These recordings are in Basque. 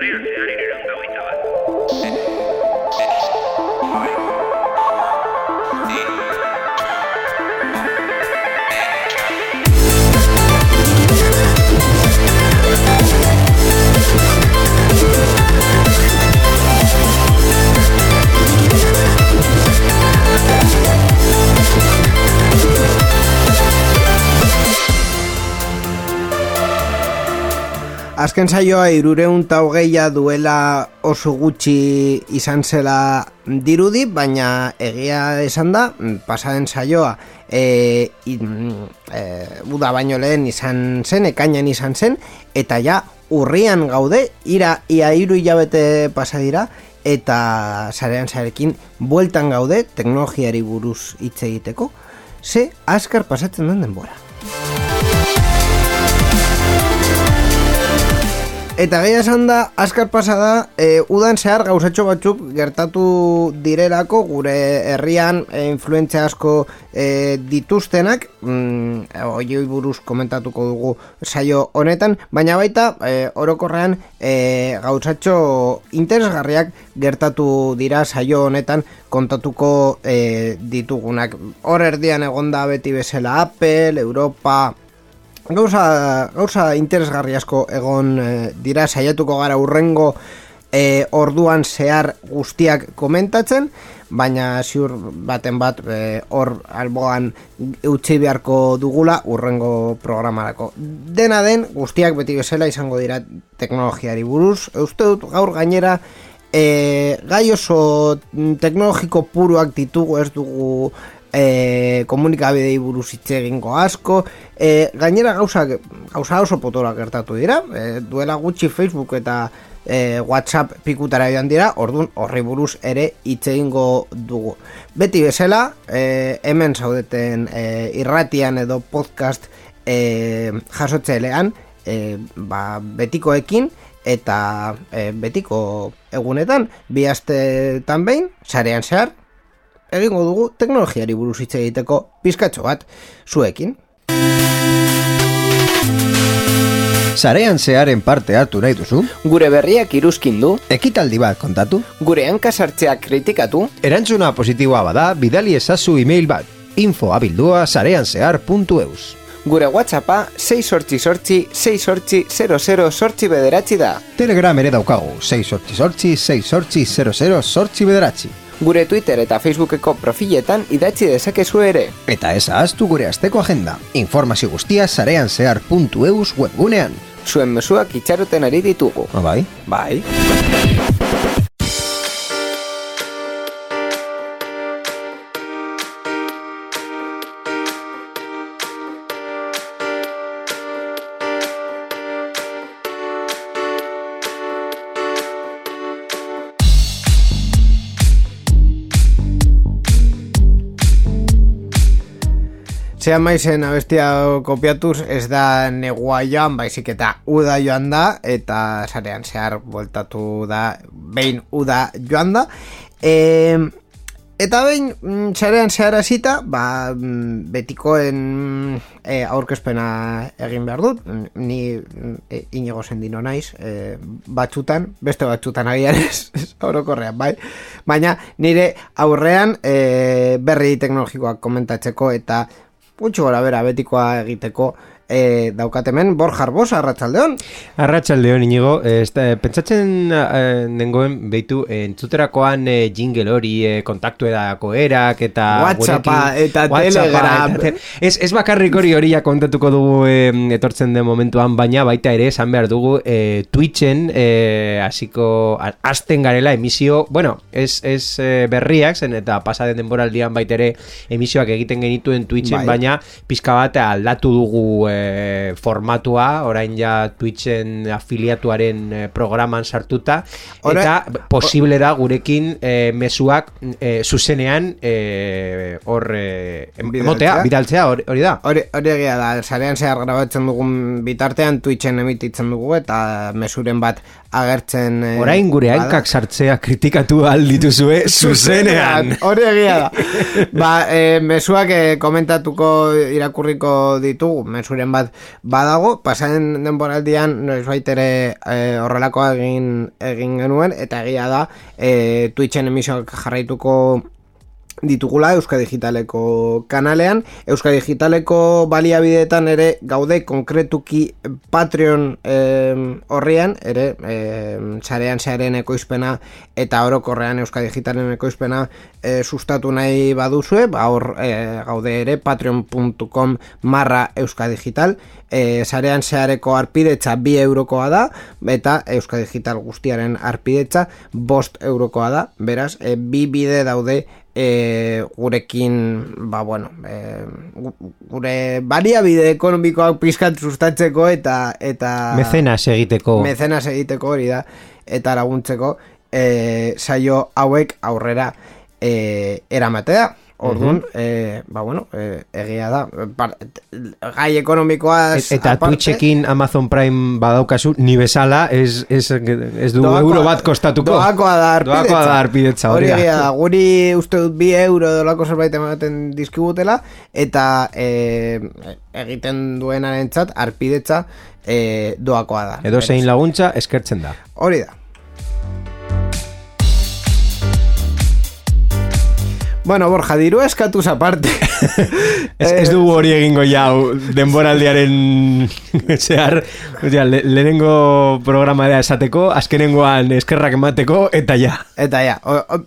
Sarean Azken saioa irureun ta hogeia duela oso gutxi izan zela dirudi, baina egia esan da, pasaden saioa e, in, e, uda baino lehen izan zen, ekainan izan zen, eta ja urrian gaude, ira ia hiru hilabete pasa eta sarean zarekin bueltan gaude teknologiari buruz hitz egiteko, ze azkar pasatzen den denbora. Eta gehi esan da, azkar pasada, e, udan zehar gauzatxo batzuk gertatu direlako gure herrian e, influentzia asko e, dituztenak, mm, oioi buruz komentatuko dugu saio honetan, baina baita e, orokorrean e, gauzatxo interesgarriak gertatu dira saio honetan kontatuko e, ditugunak. Hor erdian egonda beti bezala Apple, Europa, Gauza, gauza interesgarri asko egon e, dira saiatuko gara urrengo e, orduan zehar guztiak komentatzen, baina ziur baten bat eh, hor alboan utzi beharko dugula urrengo programarako. Dena den guztiak beti bezala izango dira teknologiari buruz. Uste dut gaur gainera e, gai oso teknologiko puruak ditugu ez dugu e, komunikabidei buruz hitz egingo asko. E, gainera gauza, gauza oso potorak gertatu dira. E, duela gutxi Facebook eta e, Whatsapp pikutara joan dira. Ordun horri buruz ere hitz egingo dugu. Beti bezala e, hemen zaudeten e, irratian edo podcast e, jasotzelean e, ba, betikoekin eta e, betiko egunetan. Bi astetan behin sarean zehar egingo dugu teknologiari buruz hitz egiteko pizkatxo bat zuekin. Sarean zearen parte hartu nahi duzu? Gure berriak iruzkin du, Ekitaldi bat kontatu? gure hankasartzeak kritikatu, Erantzuna positiboa bada, bidali ezazu email bat. info abildua sareanzear.eus gure whatsappa 6 sortzi sortzi 6 sortzi 00 sortzi bederatzi da. Telegram ere daukagu, 6 sortzi sortzi, 6 sortzi 00 sortzi bederatzi. Gure Twitter eta Facebookeko profiletan idatzi dezakezu ere. Eta ez ahaztu gure asteko agenda. Informazio guztia sareanzear.eus webgunean. Zuen mezuak itxaroten ari ditugu. Ah, bai? Bai. Zean maizen abestia kopiatuz ez da negua joan, baizik eta uda joan da, eta sarean zehar bueltatu da, behin uda joan da. E, eta behin mm, sarean zehar hasita, ba, mm, betikoen e, aurkezpena egin behar dut, ni e, inigo sendino naiz, e, batzutan, beste batzutan agian ez orokorrean, bai? Baina nire aurrean e, berri teknologikoak komentatzeko eta gutxi gora bera betikoa egiteko e, daukat hemen Borja Arbosa, arratsaldeon. Arratxaldeon inigo, ez da, pentsatzen eh, nengoen behitu entzuterakoan eh, jingle hori eh, kontaktu edako erak eta Whatsappa eta Telegram. eta ez, ez bakarrik hori hori kontatuko dugu eh, etortzen den momentuan, baina baita ere esan behar dugu eh, Twitchen eh, hasiko hasten garela emisio, bueno, ez, ez eh, berriak zen eta pasaden denboraldian baita ere emisioak egiten genituen Twitchen, Bai. baina pizka bat aldatu dugu formatua, orain ja Twitchen afiliatuaren eh, programan sartuta, Ora- eta posible da gurekin eh, mezuak eh, zuzenean eh, hor eh, em- Bidaltzea. emotea, bidaltzea hori, hori da. Hori, hori egia da, sarean zehar grabatzen dugun bitartean Twitchen emititzen dugu eta mesuren bat agertzen e, Orain gure hankak sartzea kritikatu aldituzue zuzenean. Hori egia da. ba, e, mesuak e, komentatuko irakurriko ditugu, mesuren txosten bat badago, pasaren denboraldian noiz ere e, horrelakoa egin, egin genuen, eta egia da e, Twitchen emisioak jarraituko ditugula Euska Digitaleko kanalean. Euska Digitaleko baliabideetan ere gaude konkretuki Patreon horrian, ere sarean zearen ekoizpena eta orokorrean Euska Digitalen ekoizpena e, sustatu nahi baduzue, ba hor e, gaude ere patreon.com marra Euska Digital, e, sarean zehareko arpidetza bi eurokoa da, eta Euska Digital guztiaren arpidetza bost eurokoa da, beraz, e, bi bide daude e, gurekin ba bueno e, gure baliabide ekonomikoak pizkat sustatzeko eta eta mecenas egiteko. Mecenas egiteko hori da eta laguntzeko e, saio hauek aurrera e, eramatea Orduan, e, ba bueno, e, egia da, par, gai ekonomikoa... Et, eta aparte, Twitchekin Amazon Prime badaukazu, ni bezala, ez, ez, ez du doakoa, euro bat kostatuko. Doakoa da arpidetza. Doakoa da arpidetza, hori egia da, guri uste dut bi euro dolako zerbait ematen dizkibutela, eta e, egiten duenaren txat, arpidetza e, doakoa da. Edo zein laguntza, eskertzen da. Hori da. Bueno, Borja, diru eskatuz aparte. ez, ez dugu hori egingo jau denboraldiaren zehar, ja, le, lehenengo programa da esateko, azkenengoan eskerrak emateko, eta ja. Eta ja, o,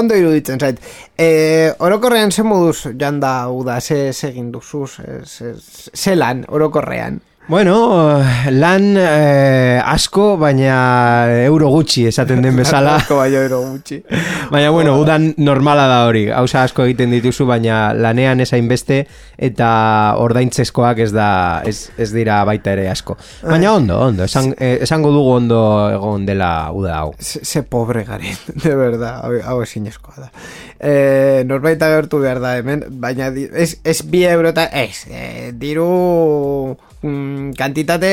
ondo iruditzen zait. E, orokorrean ze moduz janda uda, ze, ze egin duzuz, ze, ze lan orokorrean. Bueno, lan eh, asko, baina euro gutxi esaten den bezala. asko baina euro gutxi. baina bueno, udan normala da hori. Hauza asko egiten dituzu, baina lanean esain beste eta ordaintzeskoak ez da ez, ez dira baita ere asko. Baina ondo, ondo, esan, eh, esango dugu ondo egon dela uda hau. Se, pobre garen, de verdad, hau eskoa da. Eh, norbait agertu behar da hemen, baina ez, ez bi euro eta ez, eh, diru mm, kantitate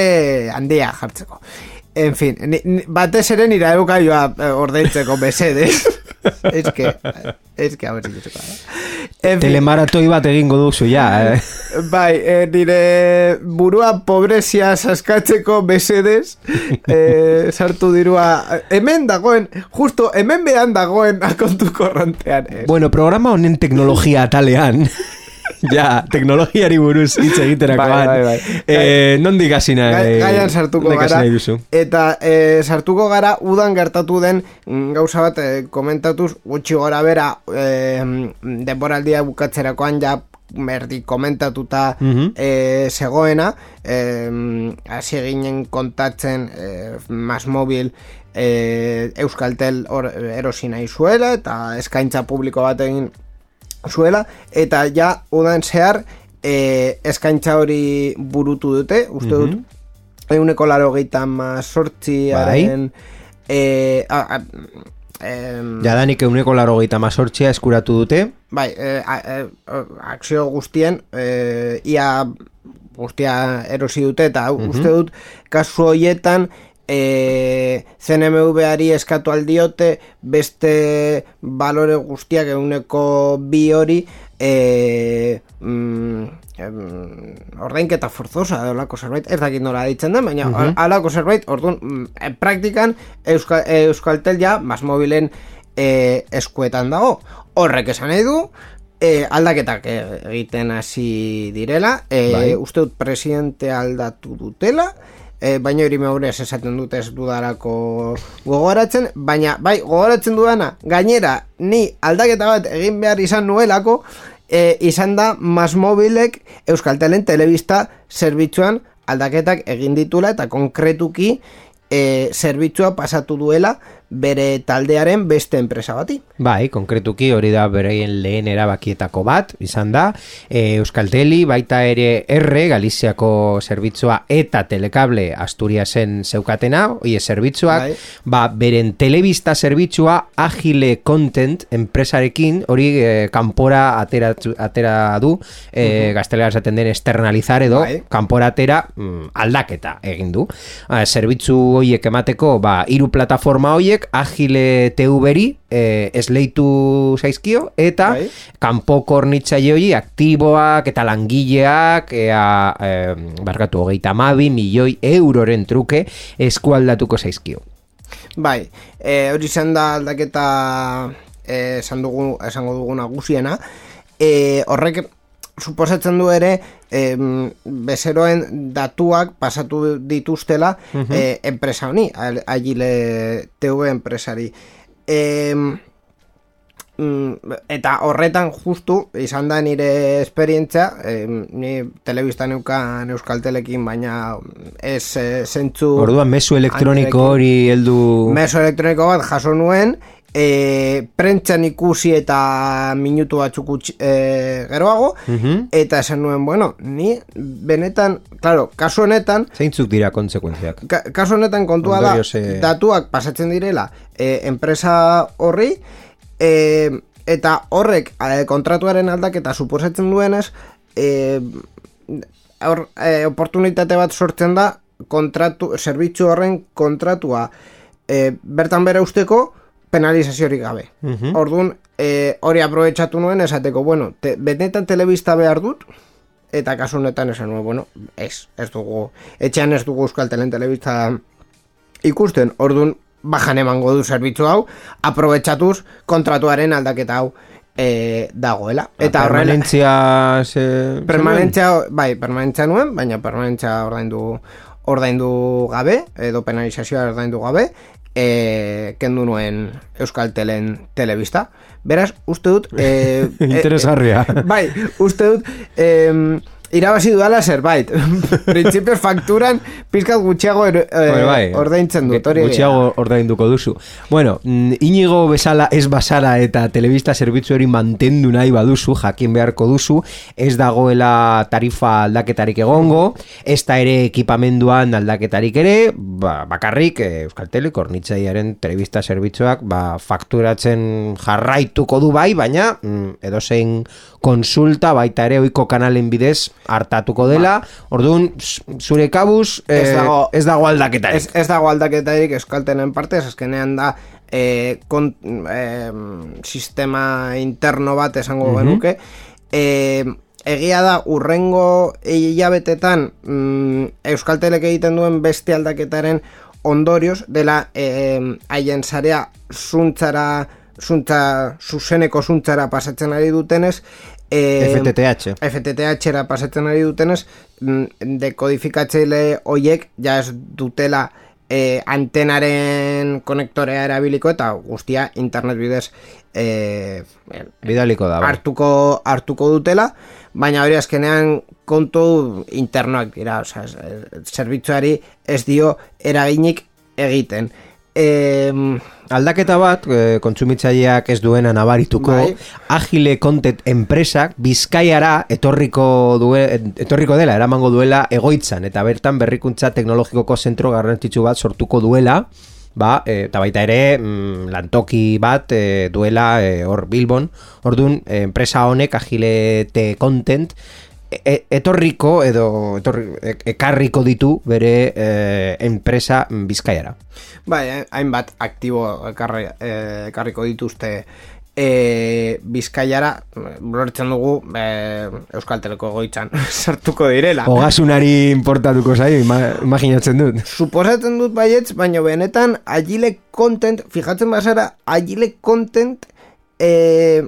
handia jartzeko. En fin, ni, ni, batez ere nira euka joa eh, ordeitzeko besedez. es que, es que, a ver si yo En Telemaratoi bat egingo duzu, ja. Eh? Bai, eh, nire burua pobrezia saskatzeko besedez, eh, sartu dirua, hemen dagoen, justo hemen behan dagoen akontu korrontean. Eh. Bueno, programa honen teknologia talean. Ja, teknologiari buruz hitz egiterakoan. Bai, bai, bai. Eh, non digazina? Eh, Gaian sartuko gara. Eta eh, sartuko gara, udan gertatu den gauza bat eh, komentatuz, gutxi gora bera, eh, denboraldia bukatzerakoan ja merdi komentatuta mm -hmm. e, zegoena hasi e, ginen kontatzen e, mas mobil e, Euskaltel or, erosina izuela eta eskaintza publiko bat egin zuela, eta ja udan zehar e, eskaintza hori burutu dute, uste dut, mm -hmm. eguneko laro gehieta mazortziaren... Bai. E, a, a, Jadanik euneko laro gehieta mazortzia eskuratu dute. Bai, e, a, e, akzio guztien, e, ia guztia erosi dute, eta mm uste dut, kasu horietan, e, CNMV-ari eskatu aldiote beste balore guztiak eguneko bi hori e, mm, ordainketa forzosa olako zerbait, ez dakit nola ditzen da, baina uh -huh. alako zerbait, orduan, mm, praktikan Euskal, Euskaltel ja, mas mobilen e, eskuetan dago. Horrek esan nahi du, e, aldaketak egiten hasi direla, e, bai. uste dut presidente aldatu dutela, e, baina hori meurez esaten dute ez dudarako gogoratzen, baina bai gogoratzen dudana, gainera ni aldaketa bat egin behar izan nuelako, e, izan da mas mobilek Euskaltelen telebista zerbitzuan aldaketak egin ditula eta konkretuki e, zerbitzua pasatu duela bere taldearen beste enpresa bati. Bai, konkretuki hori da bereien lehen erabakietako bat, izan da, e, Euskalteli baita ere erre Galiziako zerbitzua eta telekable Asturiasen zeukatena, oie zerbitzuak, bai. ba, beren telebista zerbitzua agile content enpresarekin hori e, kanpora atera, atera du, e, uh gaztelera esaten den externalizar edo, bai. kanpora atera mm, aldaketa egin du. zerbitzu hoiek emateko, ba, hiru plataforma hoiek hauek agile TV-ri e, esleitu zaizkio, eta Bai. kanpoko hornitzaile hori aktiboak eta langileak ea, e, barkatu hogeita amabi milioi euroren truke eskualdatuko zaizkio. Bai, e, hori izan da aldaketa e, esan dugu, esango dugu nagusiena. E, horrek suposatzen du ere em, bezeroen datuak pasatu dituztela e, enpresa honi, Agile TV enpresari. Em, mm, eta horretan justu izan da nire esperientzia em, ni telebista neukan euskaltelekin baina ez e, zentzu Orduan, mesu elektroniko hori heldu... meso elektroniko bat jaso nuen e, prentzan ikusi eta minutu batzuk e, geroago Mhm. eta esan nuen, bueno, ni benetan, claro, kasu honetan Zeintzuk dira kontsekuentziak? ka, kasu honetan kontua da Ondorioz, eh, datuak pasatzen direla e, enpresa horri e, eta horrek e, kontratuaren aldaketa suposatzen duenez e, hor, e, oportunitate bat sortzen da kontratu, zerbitzu horren kontratua e, bertan bere usteko penalizaziorik gabe. Mhm. Orduan, e, hori aprobetsatu nuen esateko, bueno, te, benetan telebista behar dut, eta kasu honetan esan nuen, bueno, ez, ez dugu, etxean ez dugu Euskal Telen telebista ikusten, orduan, bajan emango du zerbitzu hau, aprobetsatuz kontratuaren aldaketa hau e, dagoela. Eta horrela, permanentzia... Ze... permanentzia, bai, permanentzia nuen, baina permanentzia ordaindu ordaindu gabe, edo penalizazioa ordaindu gabe, e, kendu nuen Euskal Telen telebista. Beraz, uste dut... E, Interesgarria. e, bai, uste dut... E, irabazi dudala zerbait. Printzipioz fakturan pizkat gutxiago er, e, Hori bai, ordaintzen dut. Hori Gutxiago ordainduko duzu. Bueno, mm, inigo bezala ez basara eta telebista zerbitzu hori mantendu nahi baduzu, jakin beharko duzu, ez dagoela tarifa aldaketarik egongo, ez da ere ekipamenduan aldaketarik ere, ba, bakarrik eh, Euskaltelek hornitzaiaren telebista zerbitzuak ba, fakturatzen jarraituko du bai, baina mm, edozein konsulta baita ere oiko kanalen bidez hartatuko dela, orduan z- zure kabuz eh, Ez dago- ez dago aldaketarik. Ez, ez dago aldaketarik euskaltenen partez, azkenean da e, kon, e, sistema interno bat esango genuke. E, egia da, urrengo hilabetetan mm, euskaltelek egiten duen beste aldaketaren ondorioz dela e, haien zarea zuntzara zuntza, zuzeneko zuntzara pasatzen ari dutenez e, FTTH. FTTH-era pasatzen ari dutenez, mm, dekodifikatzeile hoiek ja ez dutela e, antenaren konektorea erabiliko eta guztia internet bidez e, Bidaliko da. bai. hartuko, hartuko dutela, baina hori azkenean kontu internoak dira, osea, zerbitzuari ez dio eraginik egiten. E, Aldaketa bat, e, kontsumitzaileak ez duena nabarituko, Bai. agile content enpresak bizkaiara etorriko, due, etorriko dela, eramango duela egoitzan, eta bertan berrikuntza teknologikoko zentro garrantzitsu bat sortuko duela, ba, e, eta baita ere mm, lantoki bat e, duela e, hor Bilbon, orduan e, enpresa honek agile te content e- etorriko edo etorri, e- ekarriko ditu bere e, enpresa bizkaiara. Bai, eh, hainbat aktibo ekarri, eh, ekarriko dituzte e, bizkaiara, lortzen dugu e, Euskalteleko egoitzan sartuko direla. Ogasunari importatuko ima, imaginatzen dut. Suposatzen dut baietz, baina benetan agile content, fijatzen bazara, agile content e,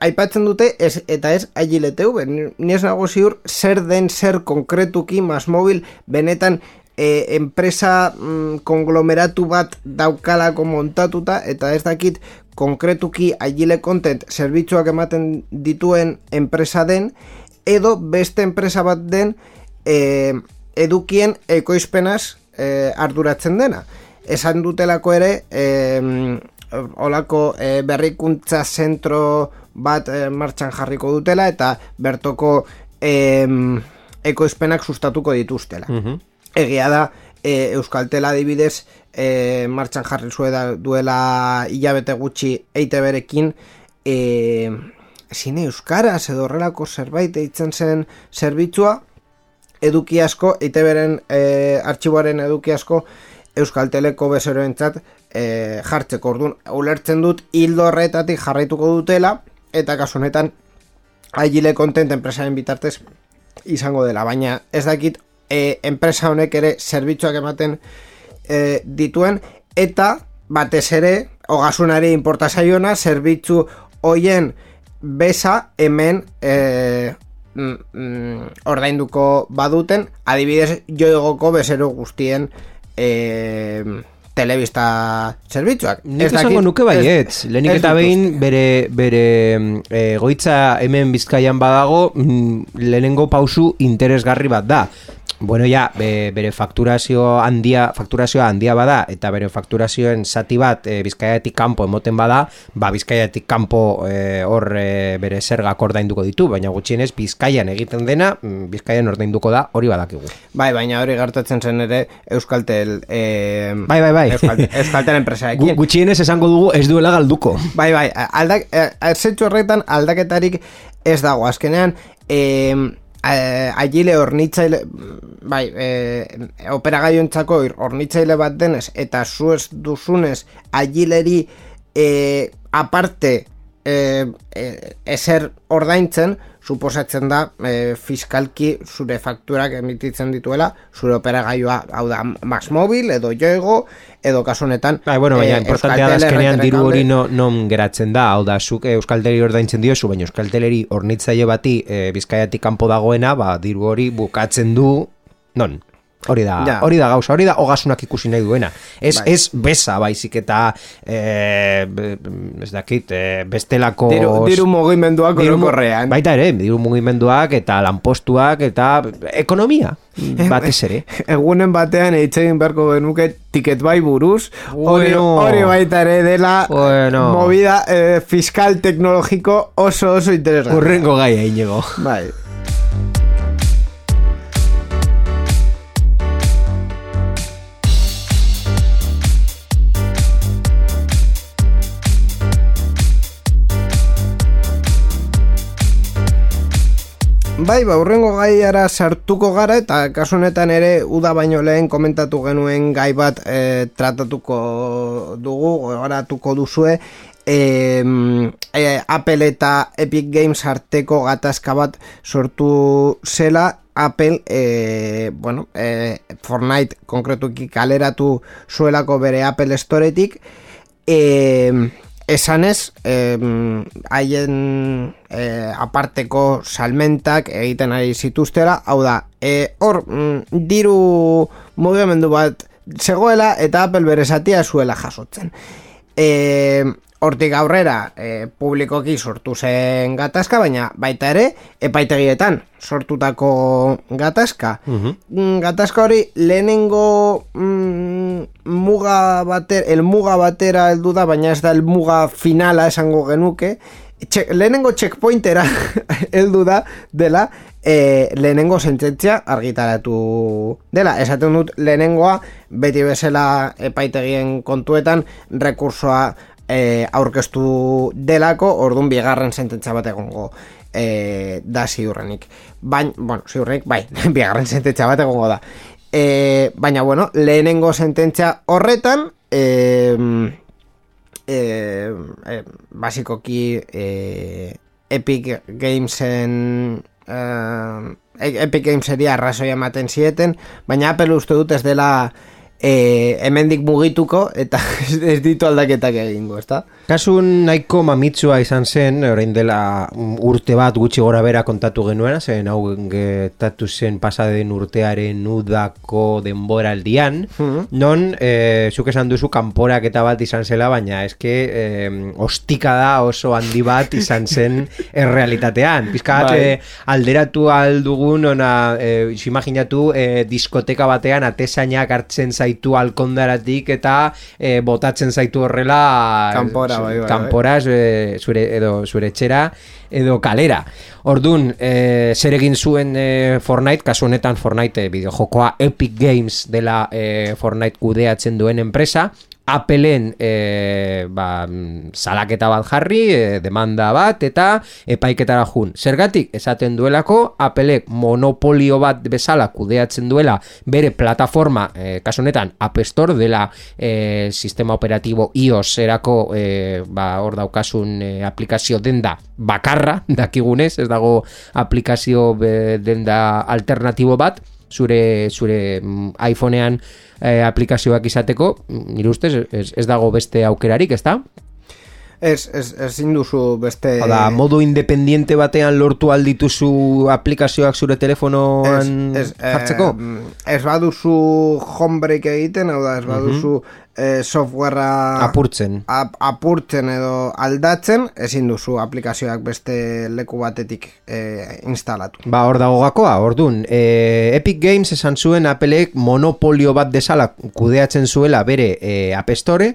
aipatzen dute ez, eta ez agile TV. Ni ez nago ziur zer den zer konkretuki mas mobil benetan e, enpresa mm, konglomeratu bat daukalako montatuta eta ez dakit konkretuki agile content zerbitzuak ematen dituen enpresa den edo beste enpresa bat den e, edukien ekoizpenaz e, arduratzen dena. Esan dutelako ere e, olako e, berrikuntza zentro bat e, martxan jarriko dutela eta bertoko e, ekoizpenak sustatuko dituztela. Egia da, e, Euskaltela adibidez e, martxan jarri zuela duela hilabete gutxi EITB-rekin e, zine euskaraz edo horrelako zerbait eitzen zen zerbitzua eduki asko, EITB-ren e, artxiboaren eduki asko Euskal Teleko bezeroentzat e, jartzeko orduan. Ulertzen dut hildo horretatik jarraituko dutela, eta kasu honetan agile content enpresaren bitartez izango dela, baina ez dakit e, enpresa honek ere zerbitzuak ematen e, dituen, eta batez ere, ogasunari importa zaiona, zerbitzu hoien besa hemen e, mm, mm, ordainduko baduten, adibidez joegoko bezero guztien e, telebista zerbitzuak. Nik Ez dakit- nuke baietz, lehenik eta behin bere, bere e, goitza hemen bizkaian badago mm, lehenengo pausu interesgarri bat da. Bueno, ja, be, bere fakturazio handia, fakturazioa handia bada eta bere fakturazioen zati bat e, bizkaiatik kanpo emoten bada, ba bizkaiatik kanpo e, hor e, bere zergak ordainduko ditu, baina gutxienez bizkaian egiten dena, mm, bizkaian ordainduko da, hori badakigu. Bai, baina hori gertatzen zen ere Euskaltel eh, Bai, bai, bai. Euskal, Euskaltel Gu, enpresaekin. gutxienez esango dugu ez duela galduko. Bai, bai, aldak, zentzu horretan aldaketarik ez dago. Azkenean, eh, eh, agile hornitzaile, bai, eh, operagaiontzako hornitzaile bat denez, eta zu ez duzunez agileri eh, aparte eh, eh, ezer ordaintzen, suposatzen da eh, fiskalki zure fakturak emititzen dituela zure operagailua, hau da, Max Mobil edo Joego, edo kasu honetan Bai, bueno, baina eh, importantea da azkenean diru hori no, non geratzen da, hau da, zuk eh, Euskalteri ordaintzen diozu, baina Euskalteleri hornitzaile bati e, bizkaiatik kanpo dagoena, ba, diru hori bukatzen du, non? Hori da, Ja. hori da gauza, hori da ogasunak ikusi nahi duena. Ez, Bai. ez besa baizik eta e, ez dakit, e, bestelako Diru, diru mugimenduak diru orokorrean. Baita ere, diru mugimenduak eta lanpostuak eta ekonomia, batez ere. Egunen batean eitzegin beharko genuke tiket bai buruz, hori, Bueno. baita ere dela Bueno. movida eh, fiskal teknologiko oso oso interesgarria. Urrengo gaia, inigo. Bai. Bai, ba, urrengo gaiara sartuko gara eta kasu honetan ere uda baino lehen komentatu genuen gai bat e, tratatuko dugu, gogoratuko duzue. E, e, Apple eta Epic Games arteko gatazka bat sortu zela. Apple, e, bueno, e, Fortnite konkretuki kaleratu zuelako bere Apple Storetik e, esanez em, haien e, aparteko salmentak egiten ari zituztera hau da, e, hor mm, diru mugimendu bat zegoela eta Apple bere zuela jasotzen. E, hortik aurrera e, publikoki sortu zen gatazka, baina baita ere epaitegietan sortutako gatazka. Mm, Gatazka hori lehenengo mm, muga bater, el muga batera heldu da, baina ez da el muga finala esango genuke. Txe, lehenengo checkpointera heldu da dela e, lehenengo sententzia argitaratu dela. Esaten dut lehenengoa beti bezala epaitegien kontuetan rekursoa e, aurkeztu delako, ordun bigarren sententzia bat egongo e, da ziurrenik. Baina, bueno, ziurrenik, bai, bigarren sententzia bat egongo da. E, baina, bueno, lehenengo sententzia horretan, e, e, e, basikoki e, Epic Gamesen e, Epic Gameseri arrazoia ematen zieten, baina Apple uste dut ez dela e, hemendik mugituko eta ez ditu aldaketak egingo, ezta? Kasun nahiko mamitsua izan zen, orain dela mm, urte bat gutxi gora bera kontatu genuen, zen hau getatu zen pasaden urtearen udako denboraldian, non, e, zuk esan duzu kanporak eta bat izan zela, baina eske e, ostika da oso handi bat izan zen errealitatean. Pizkat Bai. e, alderatu aldugun, ona, e, imaginatu e, diskoteka batean atesainak hartzen zaitu alkondaratik eta e, botatzen zaitu horrela Kanpora, bai, bai, bai. kanpora zure, zure, edo zure etxera edo kalera. Ordun, e, zer egin zuen e, Fortnite, kasu honetan Fortnite e, bideojokoa Epic Games dela e, Fortnite kudeatzen duen enpresa, Appleen e, ba, mm, salaketa bat jarri, e, demanda bat, eta epaiketara jun. Zergatik, esaten duelako, Appleek monopolio bat bezala kudeatzen duela bere plataforma, e, kasu honetan, App Store dela e, sistema operatibo iOS erako e, ba, hor daukasun e, aplikazio denda bakarra, dakigunez, ez dago aplikazio be, denda alternatibo bat, zure zure mm, iPhonean eh, aplikazioak izateko, nire ustez ez, ez dago beste aukerarik, ezta? Ez, ez, ezin duzu beste... Hada, modu independiente batean lortu aldituzu aplikazioak zure telefonoan ez, ez, jartzeko? Eh, ez baduzu homebreak egiten, hau da, ez baduzu eh, softwarea Apurtzen. ap, apurtzen edo aldatzen, ezin duzu aplikazioak beste leku batetik eh, instalatu. Ba, hor dago gakoa, ordun. E, Epic Games esan zuen Appleek monopolio bat desala kudeatzen zuela bere e, App Store,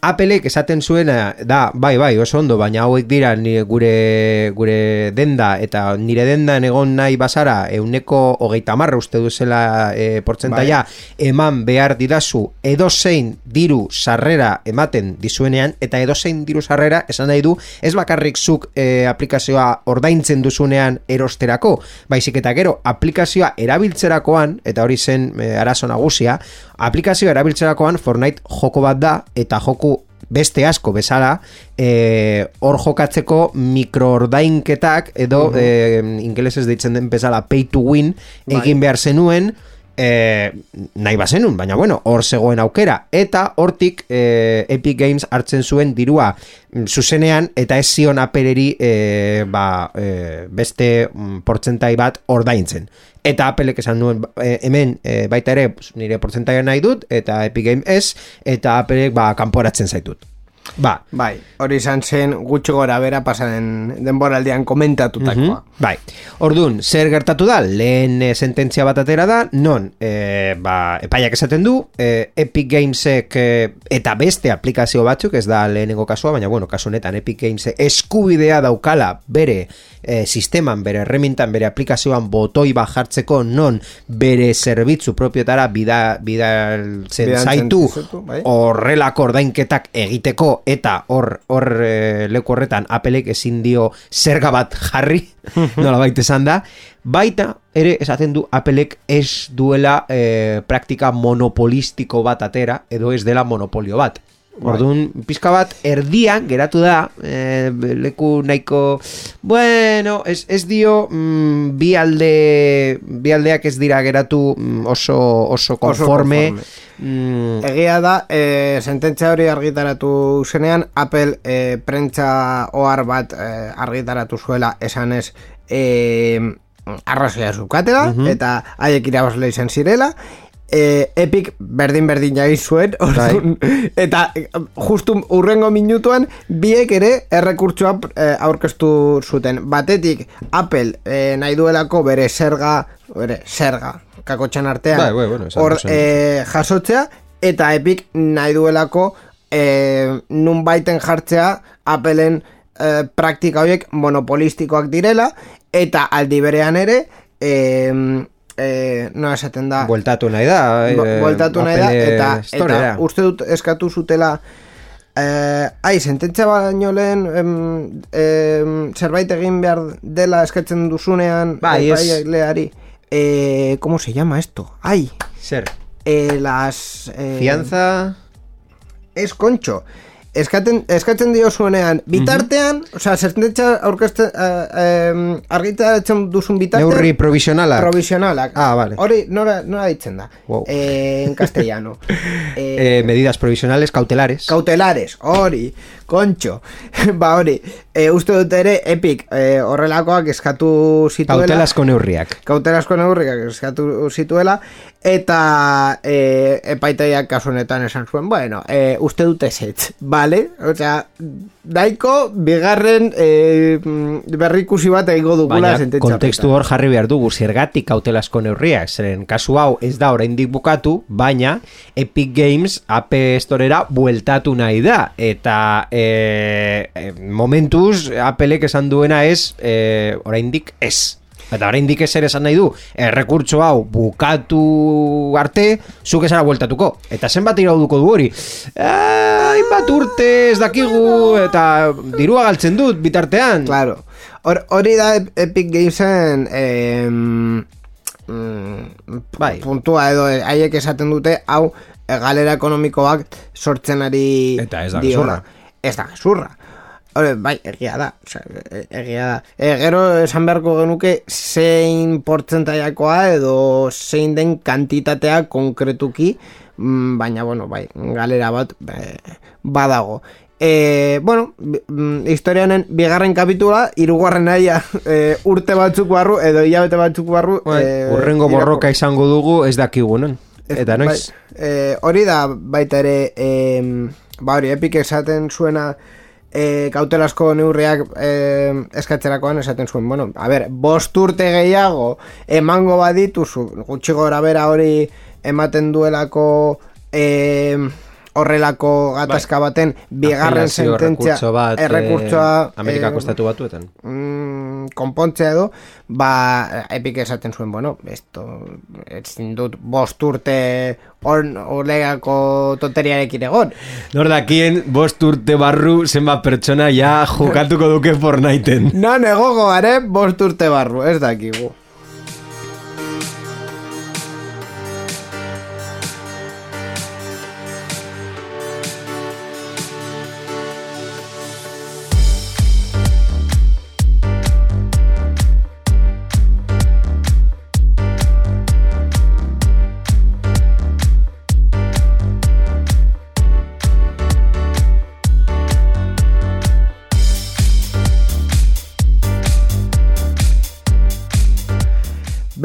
Appleek esaten zuena da, bai, bai, oso ondo, baina hauek dira nire gure, gure denda, eta nire dendan egon nahi bazara, euneko hogeita marra uste duzela e, portzentaia, eman behar didazu edozein diru sarrera ematen dizuenean, eta edozein diru sarrera esan nahi du, ez bakarrik zuk e, aplikazioa ordaintzen duzunean erosterako, baizik eta gero aplikazioa erabiltzerakoan, eta hori zen e, arazo nagusia, aplikazioa erabiltzerakoan Fortnite joko bat da, eta joku beste asko bezala eh, hor jokatzeko mikroordainketak edo eh, ingelesez deitzen den bezala pay to win egin behar zenuen eh, nahi bazenun, baina bueno, hor zegoen aukera. Eta hortik eh, Epic Games hartzen zuen dirua mm, zuzenean eta ez zion apereri eh, ba, eh, beste mm, portzentai bat ordaintzen. Eta Applek esan duen hemen eh, baita ere nire portzentaia nahi dut eta Epic Game ez eta Applek ba kanporatzen zaitut ba, Bai, hori izan zen gutxi gora bera pasaren denboraldian komentatutakoa. Mhm, Bai, orduan, zer gertatu da, lehen e, sententzia bat atera da, non, e, ba, epaiak esaten du, e, Epic Gamesek e, eta beste aplikazio batzuk, ez da lehenengo kasua, baina bueno, kasu honetan Epic Gamesek eskubidea daukala bere e, sisteman, bere remintan, bere aplikazioan botoi bat jartzeko non bere zerbitzu propiotara bida, bidaltzen zaitu bai. horrelako ordainketak egiteko eta hor hor e, leku horretan Applek ezin dio zerga bat jarri, nola baita esan da, baita ere esaten du Applek ez duela e, praktika monopolistiko bat atera, edo ez dela monopolio bat. Orduan, pizka bat, erdian geratu da, e, leku nahiko, bueno, ez, ez dio, mm, bi alde, bi aldeak ez dira geratu mm, oso, oso konforme, konforme. Mm, Egia da, e, sententzia hori argitaratu zenean, Apple e, prentza ohar bat e, argitaratu zuela esanez e, arrazoia zukatela, eta haiek irabazle izan zirela, e, Epic berdin-berdin jai zuen, orduan, eta e, justu urrengo minutuan biek ere errekurtsoa e, aurkeztu zuten. Batetik Apple e, nahi duelako bere zerga, bere zerga, kakotxan artean, Bai, bai, bueno, duzu. e, jasotzea, eta Epic nahi duelako e, nun baiten jartzea Appleen e, praktika horiek monopolistikoak direla, eta aldi berean ere, e, e, no esaten da, bueltatu nahi da. Eh, bueltatu nahi da, Apple eta, Storera. eta uste dut eskatu zutela eh, ai, sententzia baino lehen em, em, zerbait egin behar dela eskatzen duzunean Bai, ez- epaileari. eh, ¿cómo se llama esto? ai, Zer? eh, las eh, Fianza... ez kontxo eskaten, eskatzen dio zuenean bitartean, osea, sententzia aurkezten eh, em, argitaratzen duzun bitartean Neurri provisionalak. provisionalak Ah, vale. hori nora, nora ditzen da Wow. eh, en castellano eh, Eh, medidas provisionales cautelares. Kautelares, hori, kontxo Ba hori, e, uste dut ere Epic e, horrelakoak eskatu zituela Kautelazko neurriak. Kautelasko neurriak eskatu zituela Eta e, epaitaiak kasu honetan esan zuen Bueno, e, uste dut ezetz, bale? Osea, daiko bigarren e, berrikusi bat egingo dugula Baina sententzia kontekstu hor jarri behar dugu zergatik kautelazko neurriak, zeren kasu hau ez da oraindik bukatu, baina Epic Games App Storera bueltatu nahi da eta e, momentuz Applek esan duena ez e, oraindik ez. Eta oraindik ez ere esan nahi du, errekurtso hau bukatu arte, zuk esara bueltatuko. Eta zenbat irauduko du hori? Eh, Hainbat urte ez dakigu, eta dirua galtzen dut bitartean. Claro. Hor- Hori da Ep- Epic Gamesen em, mm, Bai. puntua edo eh, haiek esaten dute hau eh, galera ekonomikoak sortzen ari Eta ez da. Ez da gezurra. Hore, bai, egia da. Osea, e- egia da. E, gero esan beharko genuke zein portzentaiakoa edo zein den kantitatea konkretuki, mm, baina, bueno, bai, galera bat badago. E, bueno, mm, historia honen bigarren kapitula, irugarren naia e, urte batzuk barru, edo hilabete batzuk barru. Bai, eh, urrengo borroka izango dugu ez dakigu, non? Ez- Eta noiz? Bai, eh, hori da baita ere em, ba hori epik esaten zuena e, kautelasko neurriak e, eskatzerakoan esaten zuen bueno, a ber, bost urte gehiago emango badituzu. Gutxi gora bera hori ematen duelako e, horrelako gatazka baten bigarren sententzia bat errekurtsoa eh, Amerikako eh, estatu batuetan. mm, konpontzea edo, ba, epik esaten zuen, bueno, esto, ezin dut bost urte on, olegako tonteriarekin egon. Nor dakien, bost urte barru zenbat pertsona ja jokatuko duke Fortniteen. Non egogo gare, bost urte barru, ez dakigu.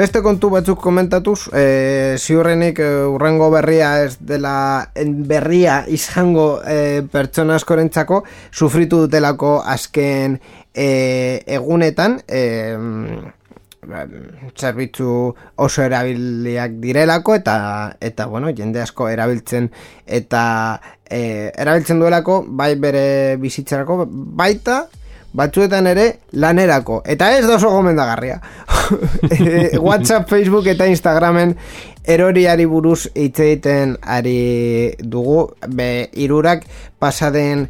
Beste kontu batzuk komentatuz, e, ziurrenik e, urrengo berria ez dela berria izango e, pertsona askorentzako sufritu dutelako azken e, egunetan e, zerbitzu oso erabiliak direlako eta eta bueno, jende asko erabiltzen eta e, erabiltzen duelako bai bere bizitzarako baita batzuetan ere lanerako. Eta ez da oso gomendagarria. Eh, WhatsApp, Facebook eta Instagramen eroriari buruz hitz egiten ari dugu. Be irurak pasaden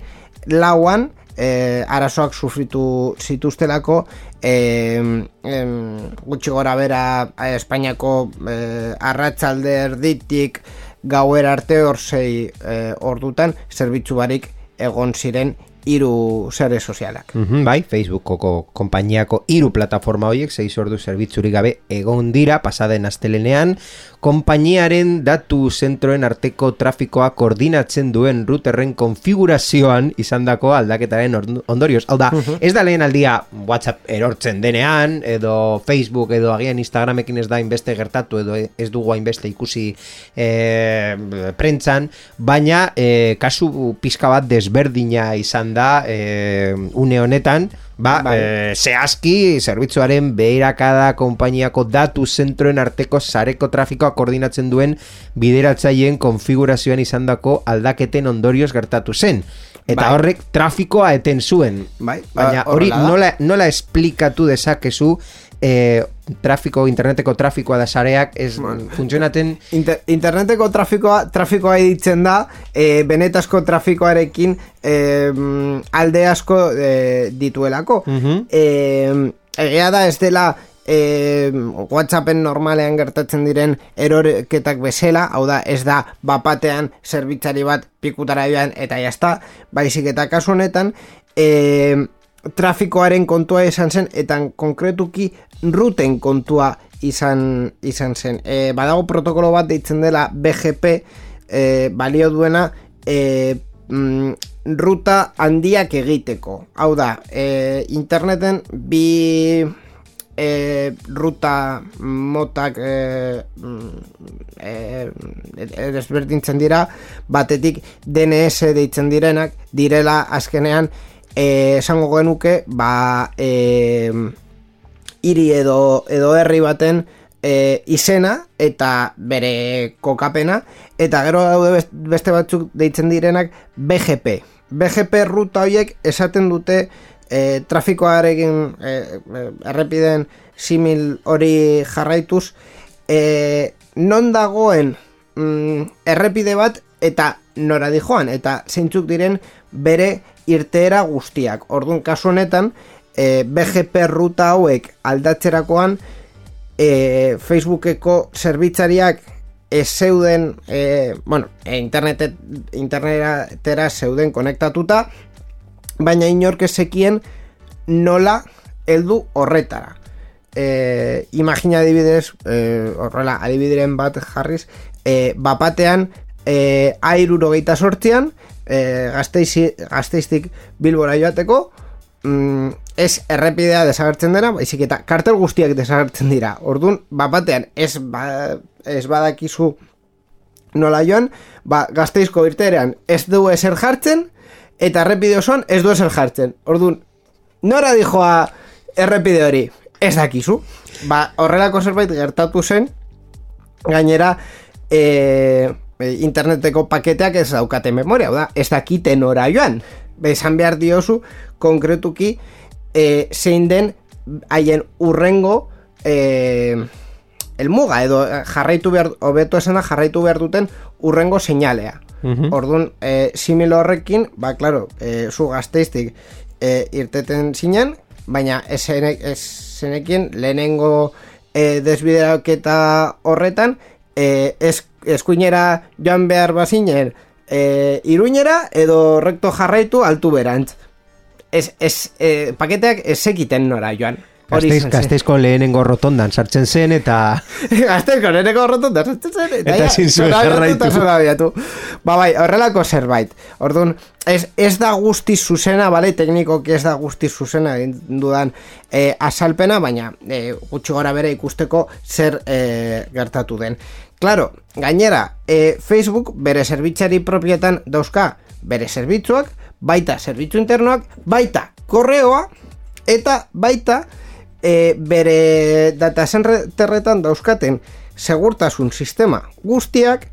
lauan eh, arazoak sufritu zituztelako eh, em, gutxi gora bera eh, Espainiako eh, arratsalde erditik gauera arte hor sei eh, ordutan zerbitzu barik egon ziren hiru sare sozialak. Mhm, bai, Facebookoko konpainiako hiru plataforma horiek 6 ordu zerbitzurik gabe egon dira pasaden astelenean konpainiaren datu zentroen arteko trafikoa koordinatzen duen routerren konfigurazioan izandako aldaketaren ondorioz. Hau da, ez da lehen aldia WhatsApp erortzen denean edo Facebook edo agian Instagramekin ez da inbeste gertatu edo ez dugu hainbeste ikusi e, prentzan, baina e, kasu pizka bat desberdina izan da e, une honetan, ba, Bai. e, zehazki zerbitzuaren beherakada konpainiako datu zentroen arteko sareko trafikoa koordinatzen duen bideratzaileen konfigurazioan izandako aldaketen ondorioz gertatu zen. Eta Bai. horrek trafikoa eten zuen. Bai, Baina ba, hori horrela da. nola, nola esplikatu dezakezu e, trafiko, interneteko trafikoa da sareak ez funtzionaten Inter interneteko trafikoa trafikoa ditzen da e, benetazko trafikoarekin e, mm, alde asko e, dituelako. Mhm. e, egia da ez dela e, Whatsappen normalean gertatzen diren erorketak bezala, hau da ez da bapatean zerbitzari bat pikutara joan eta jazta, baizik eta kasu honetan e, trafikoaren kontua izan zen eta konkretuki ruten kontua izan, izan zen. E, badago protokolo bat deitzen dela BGP e, balio duena e, mm, ruta handiak egiteko. Hau da, e, interneten bi e, ruta motak e, mm, e, e, desberdintzen dira batetik DNS deitzen direnak direla azkenean e, esango genuke ba e, hiri edo, edo herri baten e, izena eta bere kokapena eta gero daude best- beste batzuk deitzen direnak BGP BGP ruta horiek esaten dute e, trafikoarekin e, errepiden simil hori jarraituz e, non dagoen mm, errepide bat eta nora dijoan eta zeintzuk diren bere irteera guztiak. Orduan kasu honetan e, BGP ruta hauek aldatzerakoan e, Facebookeko zerbitzariak ez zeuden e, bueno, e, internetet, internetera zeuden konektatuta baina inork ezekien nola heldu horretara e, imagina adibidez e, horrela adibideren bat jarriz e, bapatean e, airuro geita sortzian e, gazteiztik bilbora joateko mm, ez errepidea desagertzen dena, baizik eta kartel guztiak desagertzen dira. Orduan, bapatean, ez, ba, ez badakizu nola joan, ba, gazteizko irterean ez du eser jartzen, eta errepide osoan ez du eser jartzen. Orduan, nora dijoa errepide hori? Ez dakizu. Ba, horrelako zerbait gertatu zen, gainera, e, interneteko paketeak ez daukate memoria, da, ez dakite nora joan. Bezan behar diozu, konkretuki, e, zein den haien urrengo e, elmuga, edo jarraitu behar, obeto esena jarraitu behar duten urrengo seinalea. Mhm. Orduan, e, similo horrekin, ba, klaro, e, zu gazteiztik e, irteten zinen, baina esenekien lehenengo e, desbideraketa horretan, e, ez, eskuinera joan behar bazinen, e, iruñera edo recto jarraitu altu berantz. Ez, ez, e, paketeak ez sekiten nora joan. Zen. gazteizko lehenengo rotondan sartzen zen eta Gazteizko leheneko rotonda sartzen zen Eta ja, ezin zuen jarraitu. eta zorabiatu. Ba bai, horrelako zerbait. Orduan, ez, ez da guzti zuzena, bale, teknikoki ez da guzti zuzena egin dudan e, azalpena, baina e, gutxi gora bere ikusteko zer e, gertatu den. Claro, gainera, e, Facebook bere zerbitzari propietan dauzka bere zerbitzuak, baita zerbitzu internoak, baita korreoa, eta baita e, bere data terretan dauzkaten segurtasun sistema guztiak